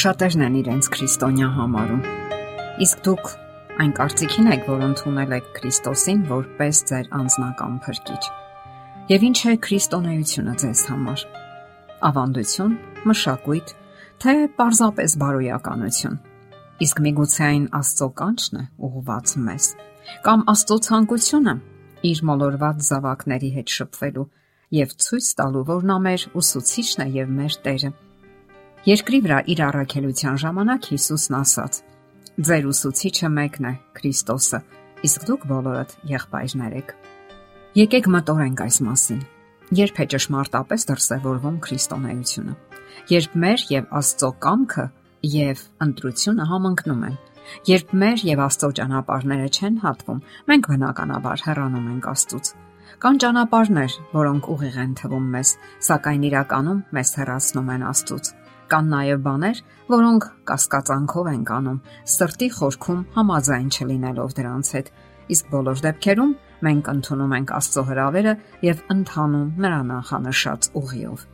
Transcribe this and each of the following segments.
Շատերն են իրենց քրիստոնյա համարում։ Իսկ դուք այն կարծիքին եք, որ ընդունել եք Քրիստոսին որպես ձեր անձնական փրկիչ։ Եվ ինչ է քրիստոնեությունը ձեզ համար։ Ավանդություն, մշակույթ, թե պարզապես բարոյականություն։ Իսկ միգուցե այն Աստծո կանչն է ուղված մեզ, կամ Աստծո ցանկությունը իր մոլորված զավակների հետ շփվելու եւ ցույց տալու, որ նա մեր ուսուցիչն է եւ մեր Տերը։ Երկրի վրա իր առաքելության ժամանակ Հիսուսն ասաց. Ձեր ուսուցիչը մեկն է, Քրիստոսը, իսկ դուք բոլորդ եղբայրներ եք։ Եկեք մտորենք այս մասին։ Երբ է ճշմարտապես դրսևորվում քրիստոնեությունը։ Երբ մեր եւ Աստծո կամքը եւ ընտրությունը համընկնում են։ Երբ մեր եւ Աստծո ճանապարհները չեն հատվում, մենք բնականաբար հեռանում ենք Աստծուց։ Կան ճանապարհներ, որոնք ուղիղ են թվում մեզ, սակայն իրականում մեզ հեռացնում են Աստծուց։ Կան նաև բաներ, որոնք կասկածանքով են կանում, սրտի խորքում համաձայն չլինելով դրանց հետ։ Իսկ բոլոր դեպքերում մենք ընդունում ենք Աստծո հրավերը եւ ընթանում նրա նախանշած ուղիով։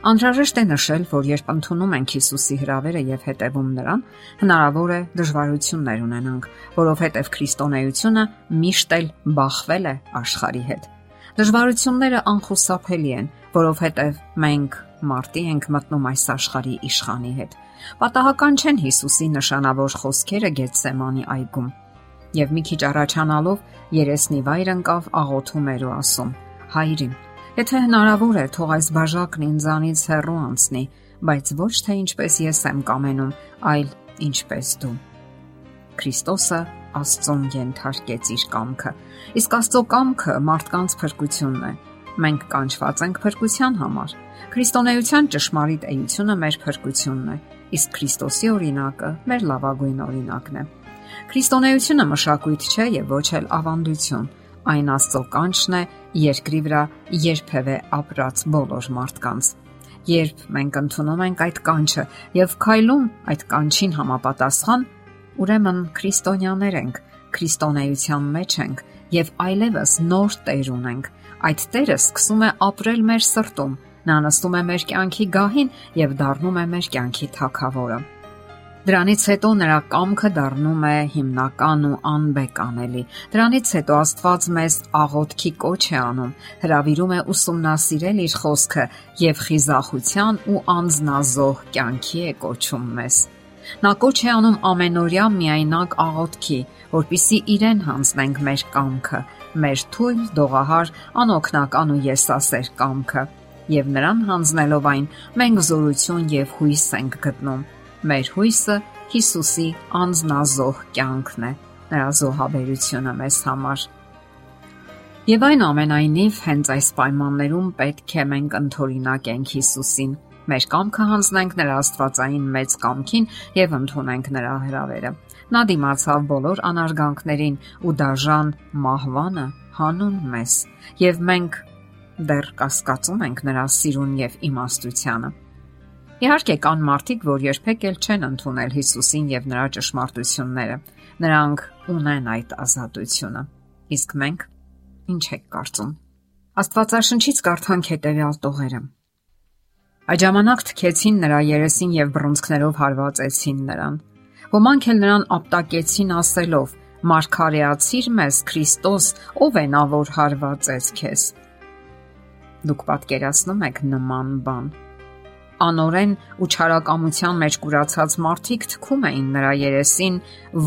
Անհրաժեշտ է նշել, որ երբ ընդունում ենք Հիսուսի հրավերը եւ հետևում նրան, հնարավոր է դժվարություններ ունենանք, որովհետեւ քրիստոնեությունը միշտ էլ բախվել է աշխարհի հետ։ Դժվարությունները անխուսափելի են, որովհետեւ մենք մարտի ենք մտնում այս աշխարհի իշխանի հետ։ Պատահական չեն Հիսուսի նշանավոր խոսքերը Գեթսեմանի այգում։ Եվ մի քիչ առաջանալով երեսնի վայր ընկավ աղոթում էր ու ասում. Հայրին, եթե հնարավոր է, թող այս բաժակն ինձանից հեռու անցնի, բայց ոչ թե ինչպես ես եմ կամենում, այլ ինչպես դու։ Քրիստոսը Աստծուն ենթարկեց իր կամքը։ Իսկ Աստծո կամքը մարդկանց փրկությունն է։ Մենք կանչված ենք փրկության համար։ Քրիստոնեության ճշմարիտ էությունը մեր փրկությունն է, իսկ Քրիստոսի օրինակը մեր լավագույն օրինակն է։ Քրիստոնեությունը մշակույթ չէ եւ ոչ էլ ավանդություն։ Այն Աստծո կանչն է երկրի վրա երբևէ ապրած բոլոր մարդկանց։ Երբ մենք ընդունում ենք այդ կանչը եւ քայլում այդ կանչին համապատասխան, ուրեմն քրիստոնյաներ ենք, քրիստոնեության մեջ ենք եւ այլևս նոր Տեր ունենք։ Այդ Տերը սկսում է ապրել մեր սրտում Նա նստում է մեր կյանքի գահին եւ դառնում է մեր կյանքի թակավորը։ Դրանից հետո նրա կամքը դառնում է հիմնական ու անբեկանելի։ Դրանից հետո Աստված մեզ աղոթքի կոչ է անում, հravirում է ուսումնասիրել իր խոսքը եւ խիզախության ու անznազող կյանքի է կոչում մեզ։ Նա կոչ է անում ամենօրյա միայնակ աղոթքի, որpիսի իրեն հանձնենք մեր կամքը, մեր թույլ, դողահար, անօքնական ու եսասեր կամքը եւ նրան հանձնելով այն մենք զորություն եւ հույս ենք գտնում։ Մեր հույսը Հիսուսի անznազող կյանքն է, նրա զոհաբերությունը մեզ համար։ Եվ այն ամենայնիվ հենց այս պայմաններում պետք է մենք ընթորինակենք Հիսուսին, մեր կամքը հանձնենք նրա Աստվածային մեծ կամքին եւ ընդունենք նրա հրավերը։ Նա դիմացավ բոլոր անարգանքներին ու դաժան մահվանը հանուն մեզ, եւ մենք դեռ կասկածում ենք նրա սիրուն եւ իմաստությանը։ Իհարկե կան մարդիկ, որ երբեք էլ չեն ընդունել Հիսուսին եւ նրա ճշմարտությունները։ Նրանք ունեն այդ ազատությունը։ Իսկ մենք ինչ եք կարծում։ Աստվածաշնչից կարդանք հետեւյալ տողերը։ Այդ ժամանակ թքեցին նրա երեսին եւ բռունցքներով հարվածեցին նրան։ Ոմանք էլ նրան ապտակեցին ասելով. Մարգարեացիր մեզ Քրիստոս, ով է նա, որ հարվածեց քեզ։ Դուք պատկերացնում եք նման բան։ Անորեն ու չարակամության մեջ կուրացած մարդիկ թքում էին նրա երեսին,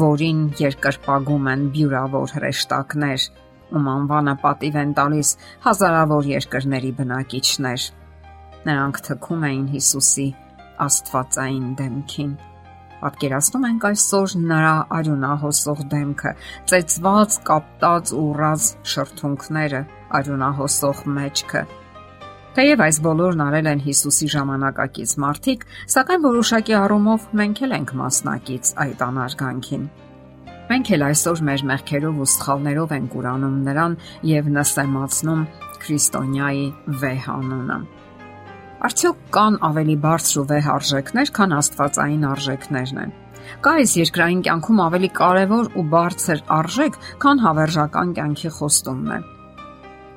որին երկրպագում են բյուրավոր հրեշտակներ, ում անվանը պատիվ են տալիս հազարավոր երկրների բնակիչներ։ Նրանք թքում էին Հիսուսի Աստվածային դեմքին։ Պատկերացնում ենք այսօր նրա արյունահոսող դեմքը, ծեծված, կապտած ու ռազ շրթունքները, արյունահոսող մեջքը, Թեև այս բոլորն արել են Հիսուսի ժամանակակից մարդիկ, սակայն որոշակի առումով մենք էլ ենք մասնակից այդ անարգանքին։ Մենք էլ այսօր մեր մեղքերով ու սխալներով ենք ուրանում նրան եւ նսեմացնում քրիստոնյայի վեհ անունը։ Արդյոք կան ավելի բարձր ու վեհ արժեքներ, քան աստվածային արժեքներն են։ Կա այս երկրային կյանքում ավելի կարևոր ու բարձր արժեք, քան հավերժական կյանքի խոստումն է։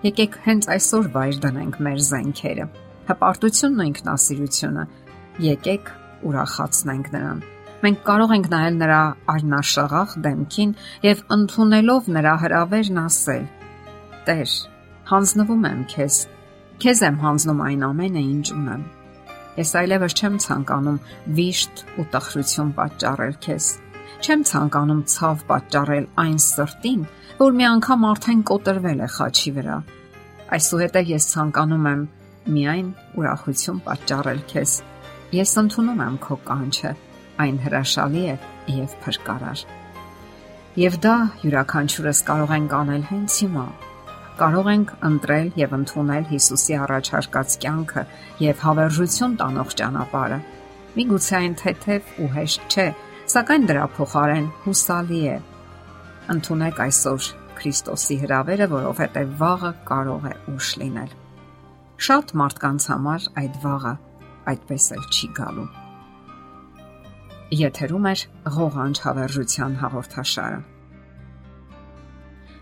Եկեք հենց այսօր վայր դնենք մեր զենքերը։ Հպարտությունն ու ինքնասիրությունը։ Եկեք ուրախացնենք նրան։ Մենք կարող ենք նայել նրա արնաշաղախ դեմքին եւ ընդունելով նրա հրավերն ասել. Տեր, հանձնվում եմ քեզ։ Քեզ եմ հանձնում այն ամենը, ինչ ունեմ։ Ես այլևս չեմ ցանկանում վիշտ ու տխրություն պատճառել քեզ։ Չեմ ցանկանում ցավ պատճառել այն սրտին, որ մի անգամ արդեն կոտրվել է խաչի վրա։ Այսուհետև ես ցանկանում եմ միայն ուրախություն պատճառել քեզ։ Ես ընդունում եմ քո կանչը այն հրաշալի է եւ փրկարար։ Եվ դա յուրաքանչյուրս կարող ենք անել հենց հիմա։ Կարող ենք ընտրել եւ ընդունել Հիսուսի առաջարկած կյանքը եւ հավերժություն տանող ճանապարհը։ Միգուցե այն թեթև ու հեշտ չէ, սակայն դրա փոխարեն հուսալի է։ Ընթունեք այսօր Քրիստոսի հրավերը, որովհետեւ վաղը կարող է ուշ լինել։ Շատ մարդկանց համար այդ վաղը այդպես էլ չի գալու։ Եթերում է ղողանջ հավերժության հաղորդաշարը։